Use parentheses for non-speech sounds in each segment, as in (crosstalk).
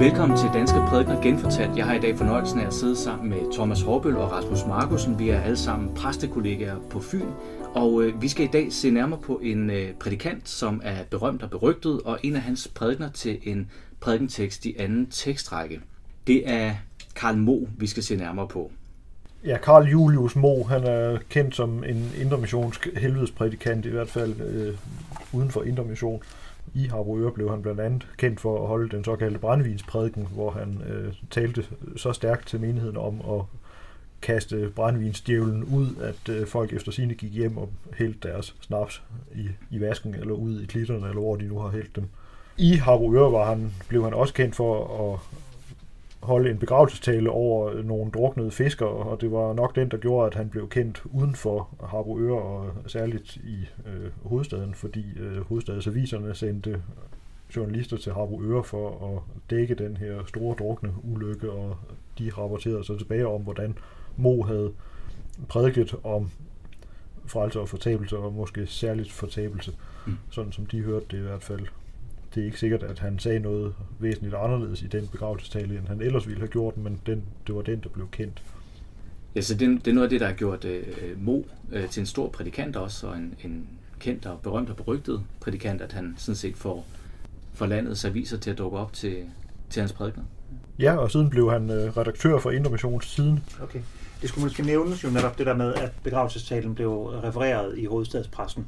Velkommen til Danske Prædikner Genfortalt. Jeg har i dag fornøjelsen af at sidde sammen med Thomas Hårbøl og Rasmus Markusen. Vi er alle sammen præstekollegaer på Fyn, og øh, vi skal i dag se nærmere på en øh, prædikant, som er berømt og berygtet, og en af hans prædikner til en prædikentekst i anden tekstrække. Det er Karl Mo, vi skal se nærmere på. Ja, Karl Julius Mo, han er kendt som en intermissionsk helvedesprædikant, i hvert fald øh, uden for intermission. I Harboøre blev han blandt andet kendt for at holde den såkaldte brandvinsprædiken, hvor han øh, talte så stærkt til menigheden om at kaste brandvinsdjævlen ud, at øh, folk efter sine gik hjem og hældte deres snaps i, i vasken eller ud i klitterne, eller hvor de nu har hældt dem. I Harboøre var han, blev han også kendt for at holde en begravelsestale over nogle druknede fiskere, og det var nok den, der gjorde, at han blev kendt uden for Harboøre og særligt i øh, hovedstaden, fordi øh, hovedstadsaviserne sendte journalister til Harboøre for at dække den her store drukne ulykke, og de rapporterede så tilbage om, hvordan Mo havde prædiket om frelse og fortabelse, og måske særligt fortabelse, mm. sådan som de hørte det i hvert fald det er ikke sikkert, at han sagde noget væsentligt anderledes i den begravelsestale, end han ellers ville have gjort, men den, det var den, der blev kendt. Ja, så det, det er noget af det, der har gjort øh, Mo øh, til en stor prædikant også, og en, en kendt og berømt og berygtet prædikant, at han sådan set får, får landets aviser til at dukke op til, til hans prædikner. Ja, og siden blev han øh, redaktør for siden. Okay. Det skulle måske nævnes jo netop det der med, at begravelsestalen blev refereret i hovedstadspressen.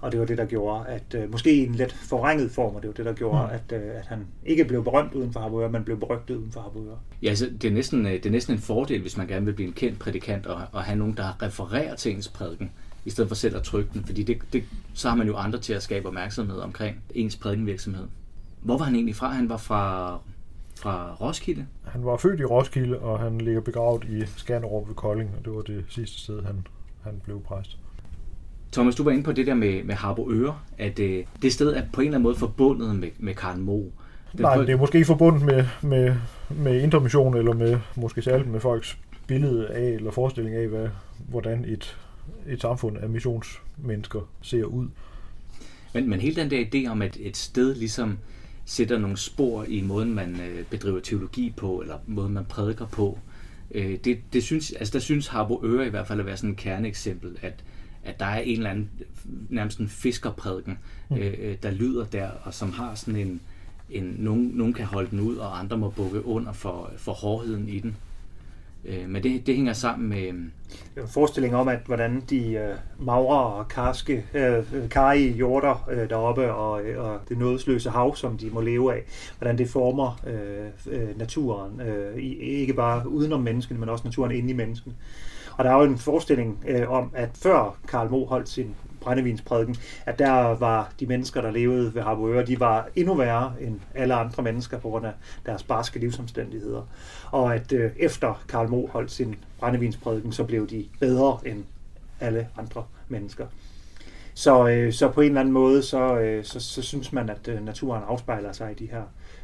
Og det var det, der gjorde, at øh, måske i en lidt forrænget form, og det var det, der gjorde, mm. at, øh, at han ikke blev berømt uden for Harboøre, men blev berygtet uden for Harboøre. Ja, altså, det, er næsten, øh, det er næsten en fordel, hvis man gerne vil blive en kendt prædikant, og, og have nogen, der refererer til ens prædiken, i stedet for selv at trykke den, fordi det, det, så har man jo andre til at skabe opmærksomhed omkring ens prædikenvirksomhed. Hvor var han egentlig fra? Han var fra, fra Roskilde? Han var født i Roskilde, og han ligger begravet i Skanderup ved Kolding, og det var det sidste sted, han, han blev præst. Thomas, du var inde på det der med, med Harbo Øre, at øh, det sted er på en eller anden måde forbundet med, med Karl Mo. Den Nej, det er måske forbundet med, med, med intermission, eller med måske særligt med folks billede af, eller forestilling af, hvad, hvordan et, et samfund af missionsmennesker ser ud. Men, men hele den der idé om, at et sted ligesom sætter nogle spor i måden, man øh, bedriver teologi på, eller måden, man prædiker på, øh, det, det synes, altså der synes Harbo Øre i hvert fald at være sådan et kerneeksempel, at, at der er en eller anden nærmest en fiskerprædiken, mm. øh, der lyder der, og som har sådan en, en nogen, nogen kan holde den ud, og andre må bukke under for, for hårdheden i den. Øh, men det, det hænger sammen med... Det er en forestilling om, at hvordan de øh, magre og karske, øh, karige jorder øh, deroppe og, øh, og det nådesløse hav, som de må leve af, hvordan det former øh, øh, naturen, øh, ikke bare udenom menneskene, men også naturen inde i menneskene. Og der er jo en forestilling øh, om, at før Karl Mo holdt sin brændevinsprædiken, at der var de mennesker, der levede ved Harboøre, de var endnu værre end alle andre mennesker på grund af deres barske livsomstændigheder. Og at øh, efter Karl Mo holdt sin brændevinsprædiken, så blev de bedre end alle andre mennesker. Så, øh, så på en eller anden måde, så, øh, så, så synes man, at øh, naturen afspejler sig i de her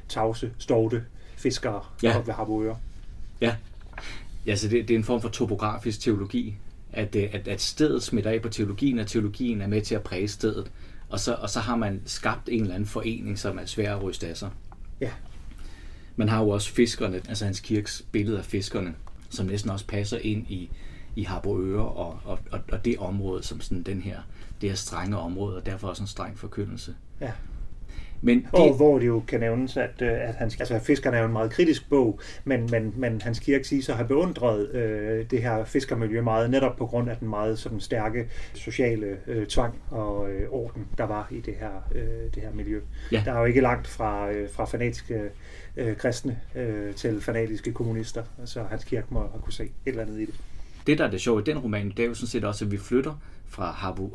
tavse, stovte fiskere ja. ved Harboøre. Ja, Ja, så det, det er en form for topografisk teologi, at, øh, at, at stedet smitter af på teologien, og teologien er med til at præge stedet. Og så, og så har man skabt en eller anden forening, som er svær at ryste af sig. Ja. Man har jo også fiskerne, altså hans kirkes billede af fiskerne, som næsten også passer ind i, i Harboøre og, og, og, og det område, som sådan den her, det her strenge område, og derfor også en streng forkyndelse. Ja. Men det... Og hvor det jo kan nævnes, at, øh, at hans, altså, Fiskerne er jo en meget kritisk bog, men, men, men Hans Kirk siger så har beundret øh, det her fiskermiljø meget, netop på grund af den meget sådan, stærke sociale øh, tvang og øh, orden, der var i det her, øh, det her miljø. Ja. Der er jo ikke langt fra, øh, fra fanatiske øh, kristne øh, til fanatiske kommunister, så Hans Kirk må have kunne se et eller andet i det. Det, der er det sjove i den roman, det er jo sådan set også, at vi flytter fra Harbo,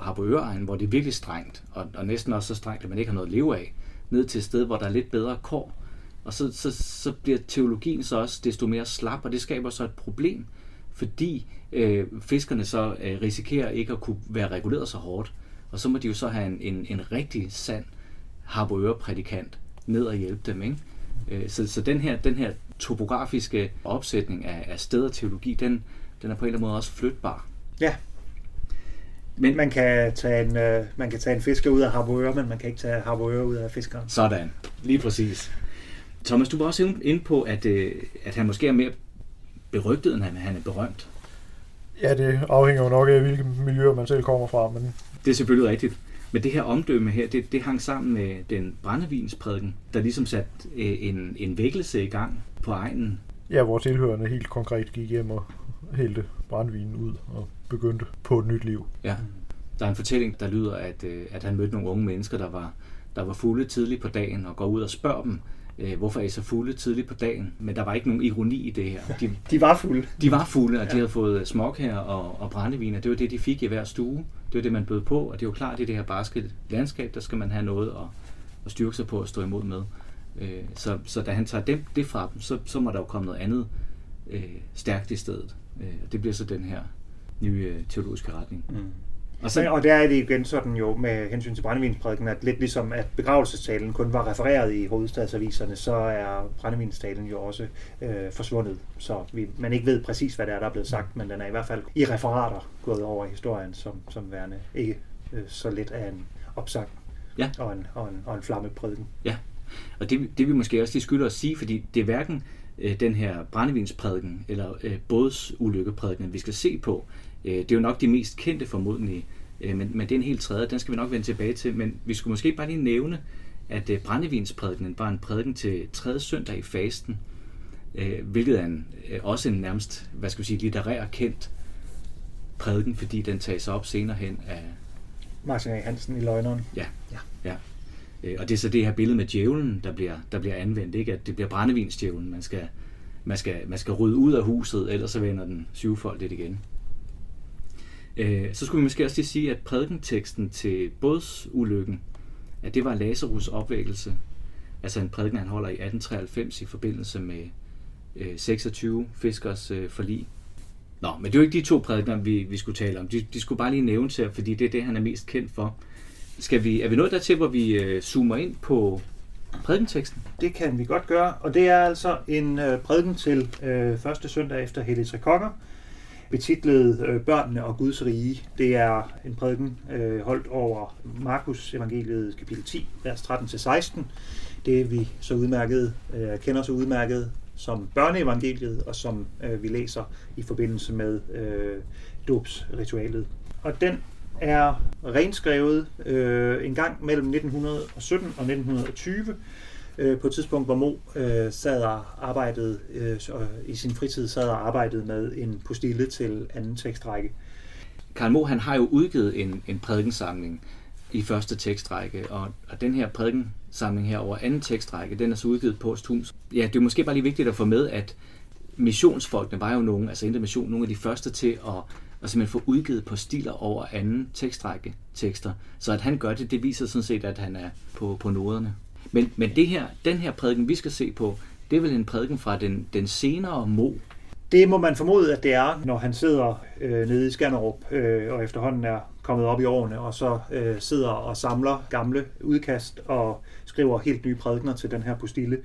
hvor det er virkelig strengt, og, og næsten også så strengt, at man ikke har noget at leve af, ned til et sted, hvor der er lidt bedre kår. Og så, så, så bliver teologien så også desto mere slap, og det skaber så et problem, fordi øh, fiskerne så øh, risikerer ikke at kunne være reguleret så hårdt. Og så må de jo så have en, en, en rigtig sand harboøre-prædikant ned og hjælpe dem. Ikke? Øh, så, så den her, den her topografiske opsætning af, af sted og teologi, den, den er på en eller anden måde også flytbar. Ja, men man kan tage en, øh, man kan tage en fisker ud af Harboøre, men man kan ikke tage Harboøre ud af fiskeren. Sådan, lige præcis. Thomas, du var også inde på, at, øh, at han måske er mere berygtet, end han, han er berømt. Ja, det afhænger jo nok af, hvilke miljøer man selv kommer fra, men Det er selvfølgelig rigtigt. Men det her omdømme her, det, det hang sammen med den brændevinsprædiken, der ligesom satte øh, en, en vækkelse i gang på egnen. ja, hvor tilhørende helt konkret gik hjem og hældte brændvinen ud og begyndte på et nyt liv. Ja. Der er en fortælling, der lyder, at, øh, at han mødte nogle unge mennesker, der var, der var fulde tidligt på dagen, og går ud og spørger dem, øh, hvorfor er I så fulde tidligt på dagen? Men der var ikke nogen ironi i det her. De, De var fulde. de var fulde, og de havde fået smok her og, og brændevin, og det var det, de fik i hver stue. Det var det, man bød på, og det er jo klart, at i det her barske landskab, der skal man have noget at, at styrke sig på og stå imod med. Øh, så, så da han tager dem, det fra dem, så, så må der jo komme noget andet øh, stærkt i stedet. Øh, og det bliver så den her nye øh, teologiske retning. Mm. Og Så, og der er det igen sådan jo med hensyn til brændevinsprædiken, at lidt ligesom at begravelsestalen kun var refereret i hovedstadsaviserne, så er brændevinstalen jo også øh, forsvundet. Så vi, man ikke ved præcis, hvad det er, der er blevet sagt, men den er i hvert fald i referater gået over i historien som, som værende ikke øh, så lidt af en opsang Ja. og, en, og, en, og en flammeprædiken. og det, det vi måske også lige skylder at sige, fordi det er hverken øh, den her brændevinsprædiken eller øh, bådsulykkeprædiken, vi skal se på. Øh, det er jo nok de mest kendte formodentlig, øh, men, men det er en helt tredje, den skal vi nok vende tilbage til. Men vi skulle måske bare lige nævne, at øh, brændevinsprædikenen var en prædiken til tredje søndag i fasten, øh, hvilket er en, øh, også en nærmest, hvad skal vi sige, litterær kendt prædiken, fordi den tages op senere hen af, Martin A. Hansen i Løgneren. Øh, Øh, og det er så det her billede med djævlen, der bliver, der bliver anvendt, ikke? At det bliver brændevinsdjævlen, man skal, man skal, man skal rydde ud af huset, ellers så vender den syvfoldigt igen. Øh, så skulle vi måske også lige sige, at prædikenteksten til bådsulykken, at det var Lazarus opvækkelse. Altså en prædiken, han holder i 1893 i forbindelse med øh, 26 fiskers forlig. Nå, men det er jo ikke de to prædikener, vi, vi skulle tale om. De, de skulle bare lige nævnes her, fordi det er det, han er mest kendt for. Skal vi, er vi nået dertil, hvor vi øh, zoomer ind på prædikenteksten? Det kan vi godt gøre, og det er altså en øh, prædiken til øh, første søndag efter Hellig Tre Konger, betitlet øh, Børnene og Guds rige. Det er en prædiken øh, holdt over Markus evangeliet kapitel 10, vers 13-16. Det vi så udmærket, øh, kender så udmærket som børneevangeliet, og som øh, vi læser i forbindelse med øh, dåbsritualet. Og den er renskrevet øh, en gang mellem 1917 og 1920, øh, på et tidspunkt, hvor Mo øh, sad og arbejdede, øh, i sin fritid sad og arbejdede med en postille til anden tekstrække. Karl Mo, han har jo udgivet en, en prædikensamling i første tekstrække, og, og den her prædikensamling her over anden tekstrække, den er så udgivet posthumt. Ja, det er måske bare lige vigtigt at få med, at missionsfolkene var jo nogle, altså Indre Mission, nogle af de første til at, og simpelthen få udgivet på stiler over anden tekstrække tekster. Så at han gør det, det viser sådan set, at han er på, på noderne. Men, men det her, den her prædiken, vi skal se på, det er vel en prædiken fra den, den senere Mo. Det må man formode, at det er, når han sidder øh, nede i Skanderup øh, og efterhånden er kommet op i årene, og så øh, sidder og samler gamle udkast og skriver helt nye prædikener til den her postille.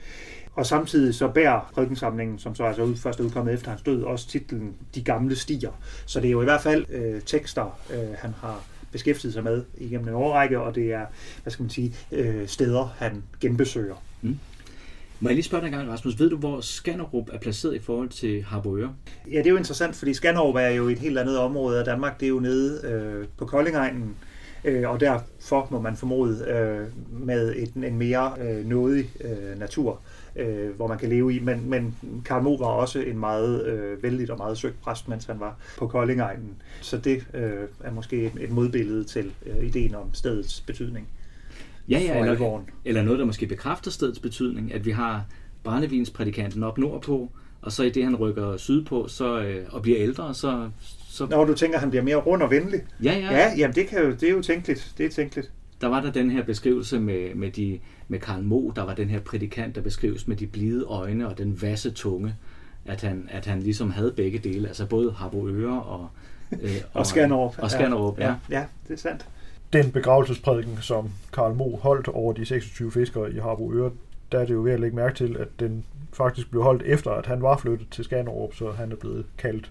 Og samtidig så bærer prædikensamlingen, som så altså ud, først er udkommet efter hans død, også titlen De gamle stier. Så det er jo i hvert fald øh, tekster, øh, han har beskæftiget sig med igennem en årrække, og det er, hvad skal man sige, øh, steder, han genbesøger. Må jeg lige spørge dig en gang, Rasmus, ved du, hvor Skanderup er placeret i forhold til Harboøre? Ja, det er jo interessant, fordi Skanderup er jo et helt andet område af Danmark. Det er jo nede øh, på Koldingegnen, øh, og derfor må man formode øh, med et, en mere øh, nådig øh, natur, øh, hvor man kan leve i. Men, men Karl Mo var også en meget øh, vældig og meget søgt præst, mens han var på Koldingegnen. Så det øh, er måske et, et modbillede til øh, ideen om stedets betydning. Ja, ja, eller, alvoren. eller noget, der måske bekræfter stedets betydning, at vi har brændevinsprædikanten op nordpå, og så i det, han rykker sydpå så, øh, og bliver ældre, så... så Når du tænker, at han bliver mere rund og venlig. ja, ja, Ja, jamen det, kan jo, det er jo tænkeligt. Det er tænkeligt. der var der den her beskrivelse med, med, de, med Karl Mo, der var den her prædikant, der beskrives med de blide øjne og den vasse tunge, at han, at han ligesom havde begge dele, altså både Harboøre og... Øh, (laughs) Og Skanderup. Og Skanderup, ja. ja. Ja, det er sandt. Den begravelsesprædiken, som Karl Mo holdt over de 26 fiskere i Harboøre, der er det jo ved at lægge mærke til, at den faktisk blev holdt efter, at han var flyttet til Skanderup, så han er blevet kaldt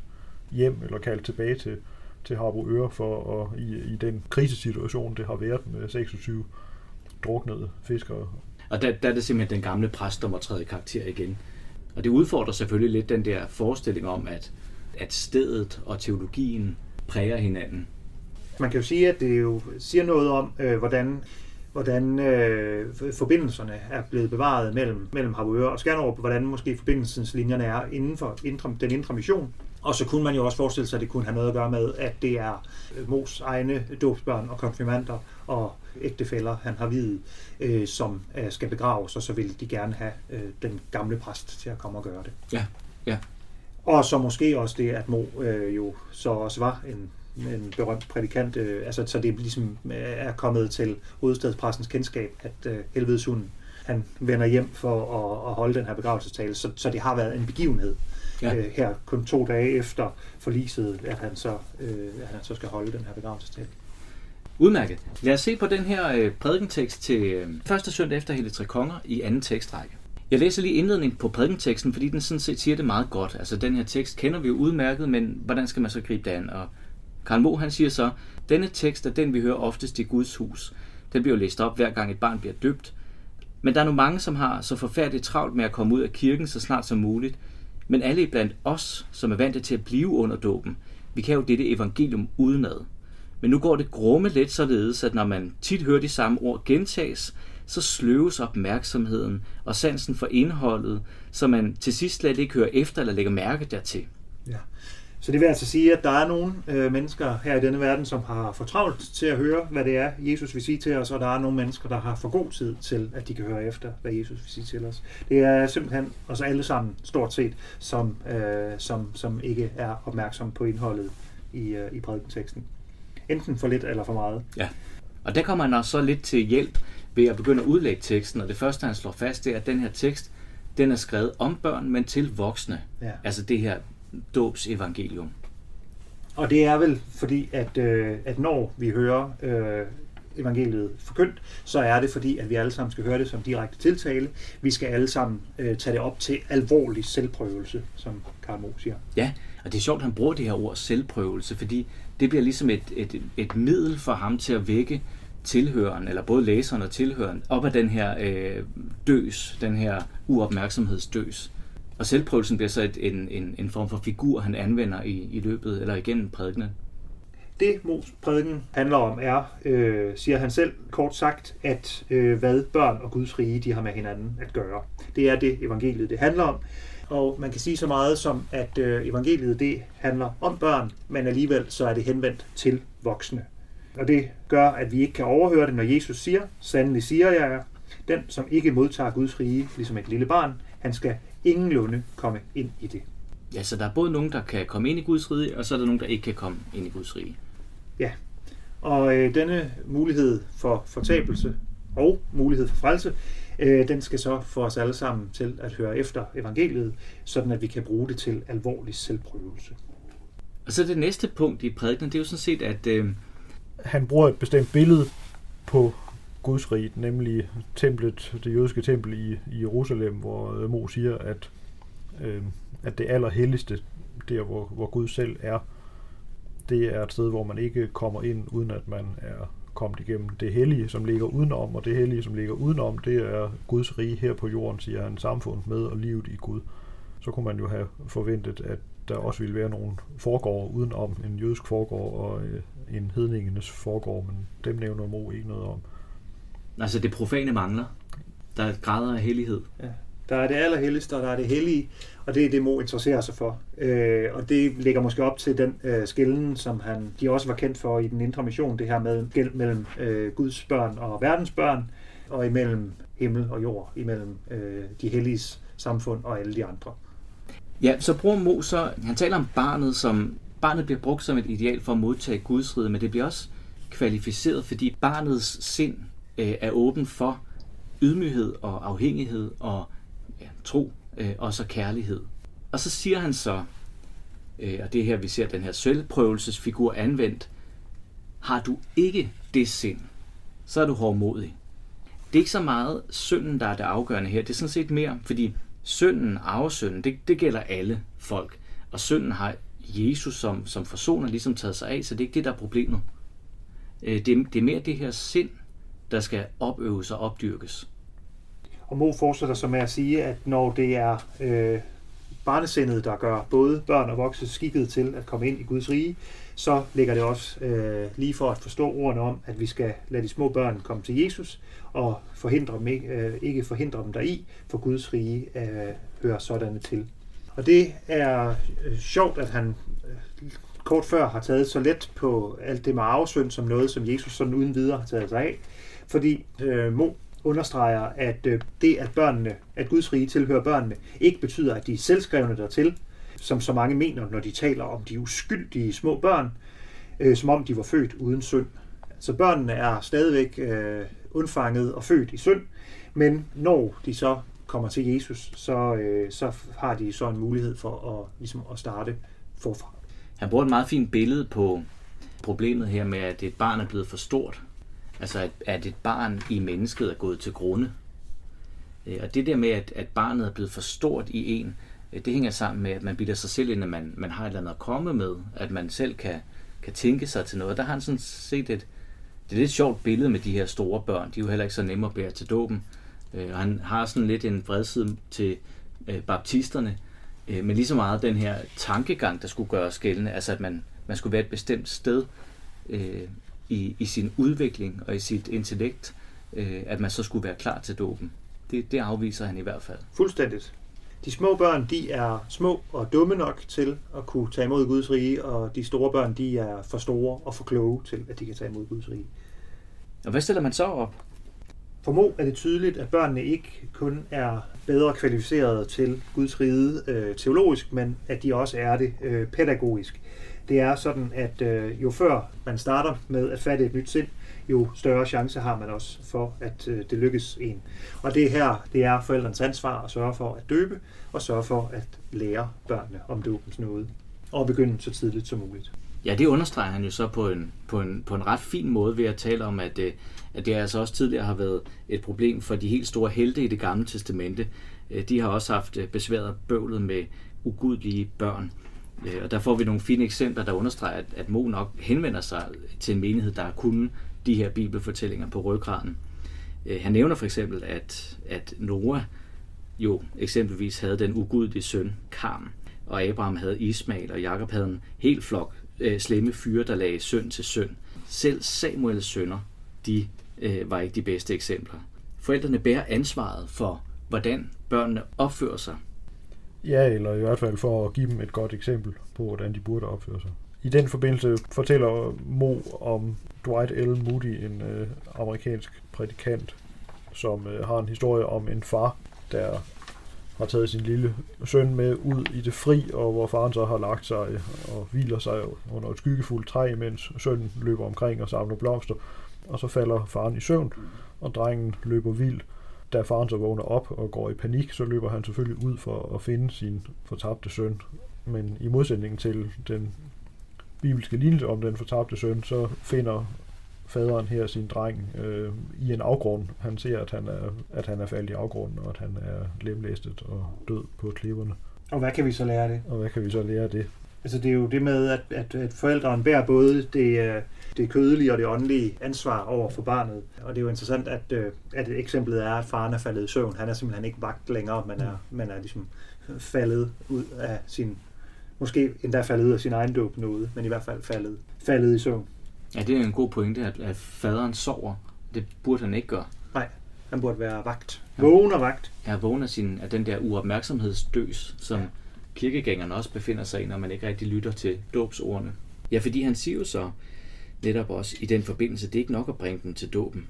hjem eller kaldt tilbage til, til Harboøre for at, i, i den krisesituation, det har været med 26 druknede fiskere. Og der, der er det simpelthen den gamle præst, der må træde i karakter igen. Og det udfordrer selvfølgelig lidt den der forestilling om, at, at stedet og teologien præger hinanden. Man kan jo sige, at det jo siger noget om, øh, hvordan hvordan øh, forbindelserne er blevet bevaret mellem, mellem Harboøre og Skanderup, hvordan måske forbindelseslinjerne er inden for indre, den indre mission. Og så kunne man jo også forestille sig, at det kunne have noget at gøre med, at det er øh, Mos egne dåbsbørn og konfirmander og ægtefæller, han har videt, øh, som øh, skal begraves, og så vil de gerne have øh, den gamle præst til at komme og gøre det. Ja, ja. Og så måske også det, at Mo øh, jo så også var en en berømt prædikant, øh, altså, så det ligesom øh, er kommet til hovedstadspressens kendskab, at øh, helvedeshunden han vender hjem for at, at holde den her begravelsestale, så, så det har været en begivenhed ja. øh, her kun to dage efter forliset, at han så, øh, at han så skal holde den her begravelsestale. Udmærket. Lad os se på den her øh, prædikentekst til øh, første søndag efter Hele Tre Konger i anden tekstrække. Jeg læser lige indledningen på prædikenteksten, fordi den sådan set siger det meget godt. Altså den her tekst kender vi jo udmærket, men hvordan skal man så gribe det an? Og Karl Mo han siger så, denne tekst er den, vi hører oftest i Guds hus. Den bliver læst op, hver gang et barn bliver døbt. Men der er nu mange, som har så forfærdeligt travlt med at komme ud af kirken så snart som muligt. Men alle blandt os, som er vant til at blive under dåben, vi kan jo dette evangelium udenad. Men nu går det grumme let således, at når man tit hører de samme ord gentages, så sløves opmærksomheden og sansen for indholdet, så man til sidst slet ikke hører efter eller lægger mærke dertil. Ja. Så det vil altså sige, at der er nogle øh, mennesker her i denne verden, som har for travlt til at høre, hvad det er, Jesus vil sige til os, og der er nogle mennesker, der har for god tid til, at de kan høre efter, hvad Jesus vil sige til os. Det er simpelthen os alle sammen, stort set, som, øh, som, som ikke er opmærksom på indholdet i, øh, i prædikenteksten. Enten for lidt eller for meget. Ja, og der kommer han også så lidt til hjælp ved at begynde at udlægge teksten, og det første, han slår fast, det er, at den her tekst, den er skrevet om børn, men til voksne. Ja. Altså det her dåbsevangelium. Og det er vel fordi, at, øh, at når vi hører øh, evangeliet forkyndt, så er det fordi, at vi alle sammen skal høre det som direkte tiltale. Vi skal alle sammen øh, tage det op til alvorlig selvprøvelse, som Karl Mo siger. Ja, og det er sjovt, at han bruger det her ord selvprøvelse, fordi det bliver ligesom et, et, et middel for ham til at vække tilhøren, eller både læseren og tilhøren, op af den her øh, døs, den her uopmærksomhedsdøs. Og selvprøvelsen bliver så et, en, en, en form for figur, han anvender i, i løbet eller igennem prædikenen. Det Mos prædiken handler om er, øh, siger han selv kort sagt, at øh, hvad børn og Guds rige de har med hinanden at gøre. Det er det evangeliet det handler om. Og man kan sige så meget som, at øh, evangeliet det handler om børn, men alligevel så er det henvendt til voksne. Og det gør, at vi ikke kan overhøre det, når Jesus siger, sandelig siger jeg, den som ikke modtager Guds rige, ligesom et lille barn, han skal ingenlunde komme ind i det. Ja, så der er både nogen, der kan komme ind i Guds rige, og så er der nogen, der ikke kan komme ind i Guds rige. Ja, og øh, denne mulighed for fortabelse og mulighed for frelse, øh, den skal så få os alle sammen til at høre efter evangeliet, sådan at vi kan bruge det til alvorlig selvprøvelse. Og så det næste punkt i prædikenen, det er jo sådan set, at... Øh... Han bruger et bestemt billede på Guds rige, nemlig templet, det jødiske tempel i, i Jerusalem, hvor øh, Mo siger, at, øh, at det allerhelligste, der hvor, hvor Gud selv er, det er et sted, hvor man ikke kommer ind, uden at man er kommet igennem det hellige, som ligger udenom, og det hellige, som ligger udenom, det er Guds rige her på jorden, siger han, samfund med og livet i Gud. Så kunne man jo have forventet, at der også ville være nogle forgård udenom, en jødisk forgård og øh, en hedningenes forgård, men dem nævner Mo ikke noget om. Altså det profane mangler. Der er grader af hellighed. Ja. Der er det allerhelligste, og der er det hellige, og det er det, Mo interesserer sig for. Øh, og det ligger måske op til den øh, skillen, som han, de også var kendt for i den indre mission, det her med skæld mellem øh, Guds børn og verdens børn, og imellem himmel og jord, imellem øh, de helliges samfund og alle de andre. Ja, så bruger Mo så, han taler om barnet som, barnet bliver brugt som et ideal for at modtage Guds rige, men det bliver også kvalificeret, fordi barnets sind øh, er åben for ydmyghed og afhængighed og ja, tro øh, og så kærlighed. Og så siger han så, øh, og det er her vi ser den her selvprøvelsesfigur anvendt, har du ikke det sind, så er du hårdmodig. Det er ikke så meget synden, der er det afgørende her. Det er sådan set mere, fordi synden, arvesynden, det, det gælder alle folk. Og synden har Jesus som, som forsoner ligesom taget sig af, så det er ikke det, der er problemet. Øh, det, det er mere det her sind, der skal opøves og opdyrkes. Og Mo fortsætter så med at sige, at når det er øh, barnesindet, der gør både børn og voksne skikket til at komme ind i Guds rige, så ligger det også øh, lige for at forstå ordene om, at vi skal lade de små børn komme til Jesus og forhindre dem ikke, øh, ikke forhindre dem deri, for Guds rige øh, hører sådanne til. Og det er øh, sjovt, at han øh, kort før har taget så let på alt det med arvesynd som noget, som Jesus sådan uden videre har taget sig af. Fordi øh, Mo understreger, at øh, det, at børnene, at Guds rige tilhører børnene, ikke betyder, at de er selvskrevne dertil, som så mange mener, når de taler om de uskyldige små børn, øh, som om de var født uden synd. Så børnene er stadigvæk øh, undfanget og født i synd, men når de så kommer til Jesus, så, øh, så har de så en mulighed for at, ligesom at starte forfra. Han bruger et meget fint billede på problemet her med, at et barn er blevet for stort. Altså, at, at et barn i mennesket er gået til grunde. Øh, og det der med, at, at barnet er blevet for stort i en, øh, det hænger sammen med, at man bilder sig selv ind, at man, man har et eller andet at komme med, at man selv kan, kan tænke sig til noget. Der har han sådan set et, det er lidt sjovt billede med de her store børn. De er jo heller ikke så nemme at bære til dåben. Øh, og han har sådan lidt en vredside til baptisterne, men lige så meget den her tankegang, der skulle gøre skældende, altså at man, man skulle være et bestemt sted i, i sin udvikling og i sit intellekt, øh, at man så skulle være klar til dåben. Det, det afviser han i hvert fald. Fuldstændigt. De små børn, de er små og dumme nok til at kunne tage imod Guds rige, og de store børn, de er for store og for kloge til, at de kan tage imod Guds rige. Og hvad stiller man så op? For Mo er det tydeligt, at børnene ikke kun er bedre kvalificerede til Guds rige øh, teologisk, men at de også er det øh, pædagogisk det er sådan, at øh, jo før man starter med at fatte et nyt sind, jo større chance har man også for, at øh, det lykkes en. Og det her, det er forældrens ansvar at sørge for at døbe, og sørge for at lære børnene om dåbens nåde, og begynde så tidligt som muligt. Ja, det understreger han jo så på en, på en, på en ret fin måde ved at tale om, at, øh, at det altså også tidligere har været et problem for de helt store helte i det gamle testamente. Øh, de har også haft øh, besværet bøvlet med ugudelige børn. Øh, og der får vi nogle fine eksempler, der understreger, at, at Mo nok henvender sig til en menighed, der har kunnet de her bibelfortællinger på ryggraden. Øh, han nævner for eksempel, at, at Noah jo eksempelvis havde den ugudelige søn Kam, og Abraham havde Ismail, og Jakob havde en helt flok øh, slemme fyre, der lagde søn til søn. Selv Samuels sønner, de øh, var ikke de bedste eksempler. Forældrene bærer ansvaret for, hvordan børnene opfører sig Ja, eller i hvert fald for at give dem et godt eksempel på, hvordan de burde opføre sig. I den forbindelse fortæller Mo om Dwight L. Moody, en øh, amerikansk prædikant, som øh, har en historie om en far, der har taget sin lille søn med ud i det fri, og hvor faren så har lagt sig øh, og hviler sig under et skyggefuldt træ, mens sønnen løber omkring og samler blomster. Og så falder faren i søvn, og drengen løber vild da faren så vågner op og går i panik, så løber han selvfølgelig ud for at finde sin fortabte søn. Men i modsætning til den bibelske lignelse om den fortabte søn, så finder faderen her sin dreng øh, i en afgrund. Han ser, at han, er, at han er faldet i afgrunden, og at han er lemlæstet og død på klipperne. Og hvad kan vi så lære af det? Og hvad kan vi så lære af det? Altså det er jo det med, at, at, at forældrene bærer både det, øh, det kødelige og det åndelige ansvar over for barnet. Og det er jo interessant, at, øh, at eksemplet er, at faren er faldet i søvn. Han er simpelthen ikke vagt længere, men er, man er ligesom faldet ud af sin, måske endda faldet ud af sin egen dåbnode, men i hvert fald faldet, faldet i søvn. Ja, det er en god pointe, at, at faderen sover. Det burde han ikke gøre. Nej, han burde være vagt. Vågen og vagt. Ja, vågen af, sin, af den der uopmærksomhedsdøs, som ja kirkegængerne også befinder sig i, når man ikke rigtig lytter til dåbsordene. Ja, fordi han siger jo så, netop også i den forbindelse, det er ikke nok at bringe dem til dåben.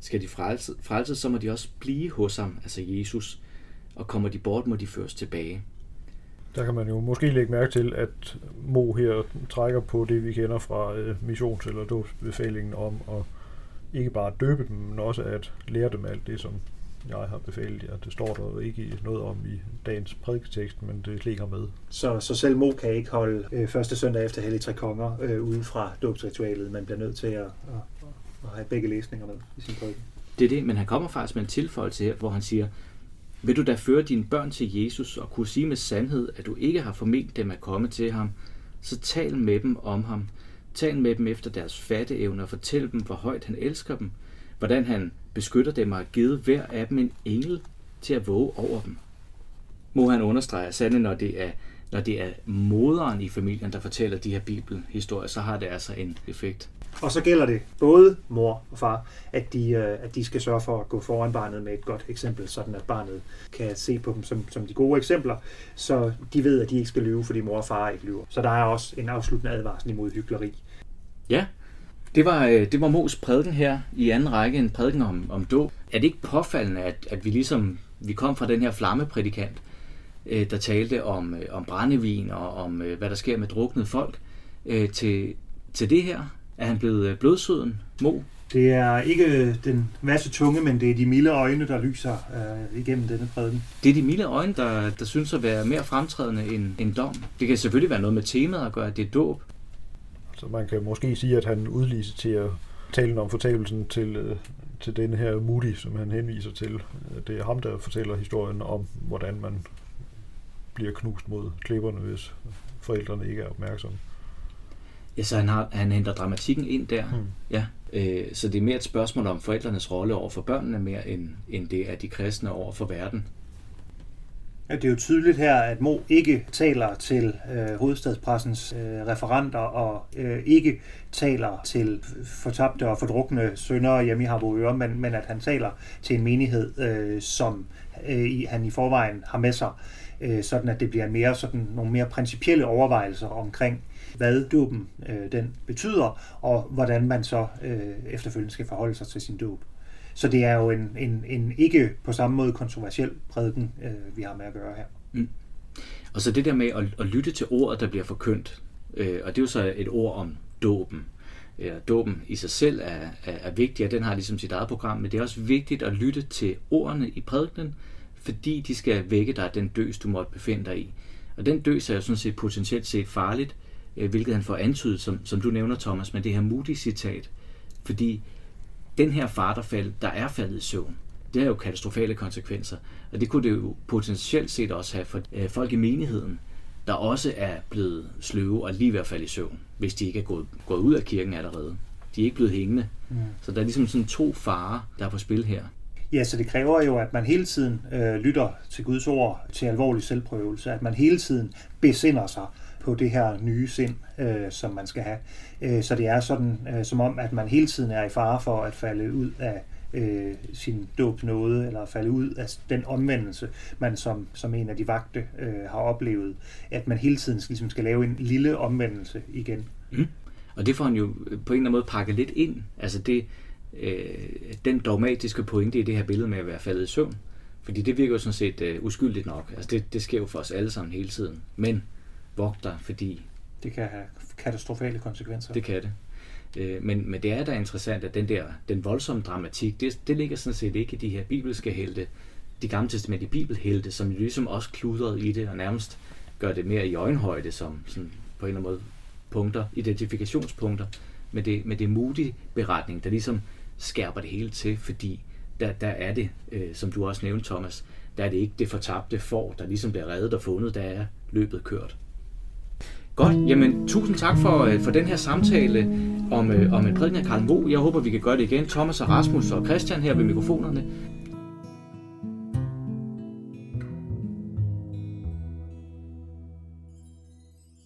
Skal de frelses, frelse, så må de også blive hos ham, altså Jesus, og kommer de bort, må de føres tilbage. Der kan man jo måske lægge mærke til, at Mo her trækker på det, vi kender fra øh, missions- eller dåbsbefalingen om at ikke bare døbe dem, men også at lære dem alt det, som jeg har befalet jer. Det står der jo ikke noget om i dagens prædiketekst, men det ligger med. Så, så selv Mo kan ikke holde øh, første søndag efter Hellig Tre Konger øh, ude fra dåbsritualet, man bliver nødt til at, at, at have begge læsninger med i sin prædiken. Det er det, men han kommer faktisk med en tilføjelse her, hvor han siger, vil du da føre dine børn til Jesus og kunne sige med sandhed, at du ikke har forment dem at komme til ham, så tal med dem om ham. Tal med dem efter deres fatteevne og fortæl dem, hvor højt han elsker dem, hvordan han beskytter dem og har givet hver af dem en engel til at våge over dem. Må han understrege, sande, når det er når det er moderen i familien, der fortæller de her bibelhistorier, så har det altså en effekt. Og så gælder det både mor og far, at de, øh, at de skal sørge for at gå foran barnet med et godt eksempel, sådan at barnet kan se på dem som, som de gode eksempler, så de ved, at de ikke skal lyve, fordi mor og far ikke lyver. Så der er også en afsluttende advarsel imod hyggeleri. Ja, det var, øh, det var Mos prædiken her i anden række, en prædiken om, om dåb. Er det ikke påfaldende, at, at vi ligesom vi kom fra den her flammeprædikant, øh, der talte om, om brændevin og om, hvad der sker med druknede folk, til, til det her? Er han blevet øh, blodsøden, Mo? Det er ikke den masse tunge, men det er de milde øjne, der lyser øh, igennem denne prædiken. Det er de milde øjne, der, der synes at være mere fremtrædende end, end dom. Det kan selvfølgelig være noget med temaet at gøre, at det er dåb. Så man kan måske sige, at han udliciterer talen om fortabelsen til, øh, til denne her Moody, som han henviser til. Det er ham, der fortæller historien om, hvordan man bliver knust mod klipperne, hvis forældrene ikke er opmærksomme. Ja, så han, har, han henter dramatikken ind der. Hmm. Ja, øh, så det er mere et spørgsmål om forældrenes rolle over for børnene, mere end, end det er de kristne over for verden. Ja, det er jo tydeligt her, at Mo ikke taler til øh, hovedstadspressens øh, referenter og øh, ikke taler til fortabte og fordrukne sønder hjemme i Harboøre, men, men at han taler til en menighed, øh, som øh, han i forvejen har med sig, øh, sådan at det bliver mere sådan nogle mere principielle overvejelser omkring hvad dåben øh, den betyder, og hvordan man så øh, efterfølgende skal forholde sig til sin dåb. Så det er jo en, en, en ikke på samme måde kontroversiel prædiken, øh, vi har med at gøre her. Mm. Og så det der med at, at lytte til ordet, der bliver forkyndt, øh, og det er jo så et ord om dåben. Øh, ja, dåben i sig selv er, er, er vigtig, og den har ligesom sit eget program, men det er også vigtigt at lytte til ordene i prædikenen, fordi de skal vække dig den døs, du måtte befinde dig i. Og den døs er jo sådan set potentielt set farligt, øh, hvilket han får antydet, som, som du nævner, Thomas, med det her Moody-citat. Fordi den her far, der, fald, der er faldet i søvn, det har jo katastrofale konsekvenser. Og det kunne det jo potentielt set også have for øh, folk i menigheden, der også er blevet sløve og lige ved at falde i søvn, hvis de ikke er gået, gået ud af kirken allerede. De er ikke blevet hængende. Mm. Så der er ligesom sådan to farer, der er på spil her. Ja, så det kræver jo, at man hele tiden øh, lytter til Guds ord til alvorlig selvprøvelse, at man hele tiden besinder sig på det her nye sind, øh, som man skal have. Øh, så det er sådan, øh, som om, at man hele tiden er i fare for at falde ud af øh, sin dåbnåde, eller falde ud af den omvendelse, man som, som en af de vagte øh, har oplevet, at man hele tiden ligesom skal lave en lille omvendelse igen. Mm. Og det får han jo øh, på en eller anden måde pakket lidt ind. Altså det, øh, den dogmatiske pointe i det her billede med at være faldet i søvn. Fordi det virker jo sådan set øh, uskyldigt nok. Altså det, det sker jo for os alle sammen hele tiden. Men vogt dig, fordi... Det kan have katastrofale konsekvenser. Det kan det. Øh, men, men det er da interessant, at den der den voldsomme dramatik, det, det ligger sådan set ikke i de her bibelske helte, de gamle testamentlige bibelhelte, som ligesom også kludrede i det, og nærmest gør det mere i øjenhøjde, som sådan på en eller anden måde punkter, identifikationspunkter, med det, med det modige beretning, der ligesom skærper det hele til, fordi der, der er det, øh, som du også nævnte, Thomas, der er det ikke det fortabte for, der ligesom bliver reddet og fundet, der er løbet kørt. Godt, jamen tusind tak for, øh, for den her samtale om, øh, om en prædiken af Karl Mo. Jeg håber, vi kan gøre det igen. Thomas og Rasmus og Christian her ved mikrofonerne.